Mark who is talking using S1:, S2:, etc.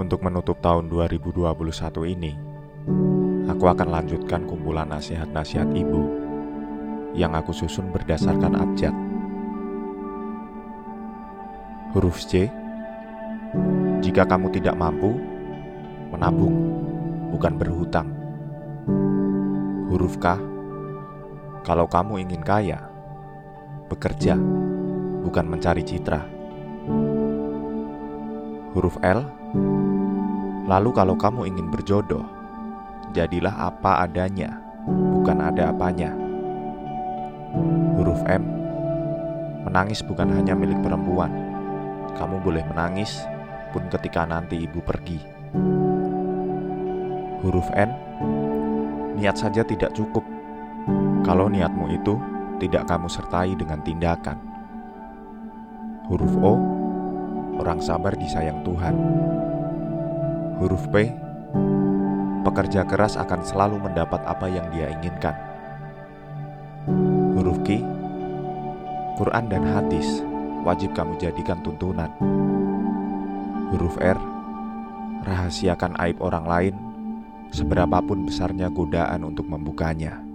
S1: Untuk menutup tahun 2021 ini, aku akan lanjutkan kumpulan nasihat-nasihat ibu yang aku susun berdasarkan abjad. Huruf C, jika kamu tidak mampu, menabung, bukan berhutang. Huruf K, kalau kamu ingin kaya, bekerja, bukan mencari citra. Huruf L, lalu kalau kamu ingin berjodoh, jadilah apa adanya, bukan ada apanya. Huruf M, menangis bukan hanya milik perempuan. Kamu boleh menangis pun ketika nanti ibu pergi. Huruf N, niat saja tidak cukup. Kalau niatmu itu tidak kamu sertai dengan tindakan. Huruf O, orang sabar disayang Tuhan. Huruf P, pekerja keras akan selalu mendapat apa yang dia inginkan. Huruf Q, Quran dan hadis wajib kamu jadikan tuntunan. Huruf R, rahasiakan aib orang lain seberapapun besarnya godaan untuk membukanya.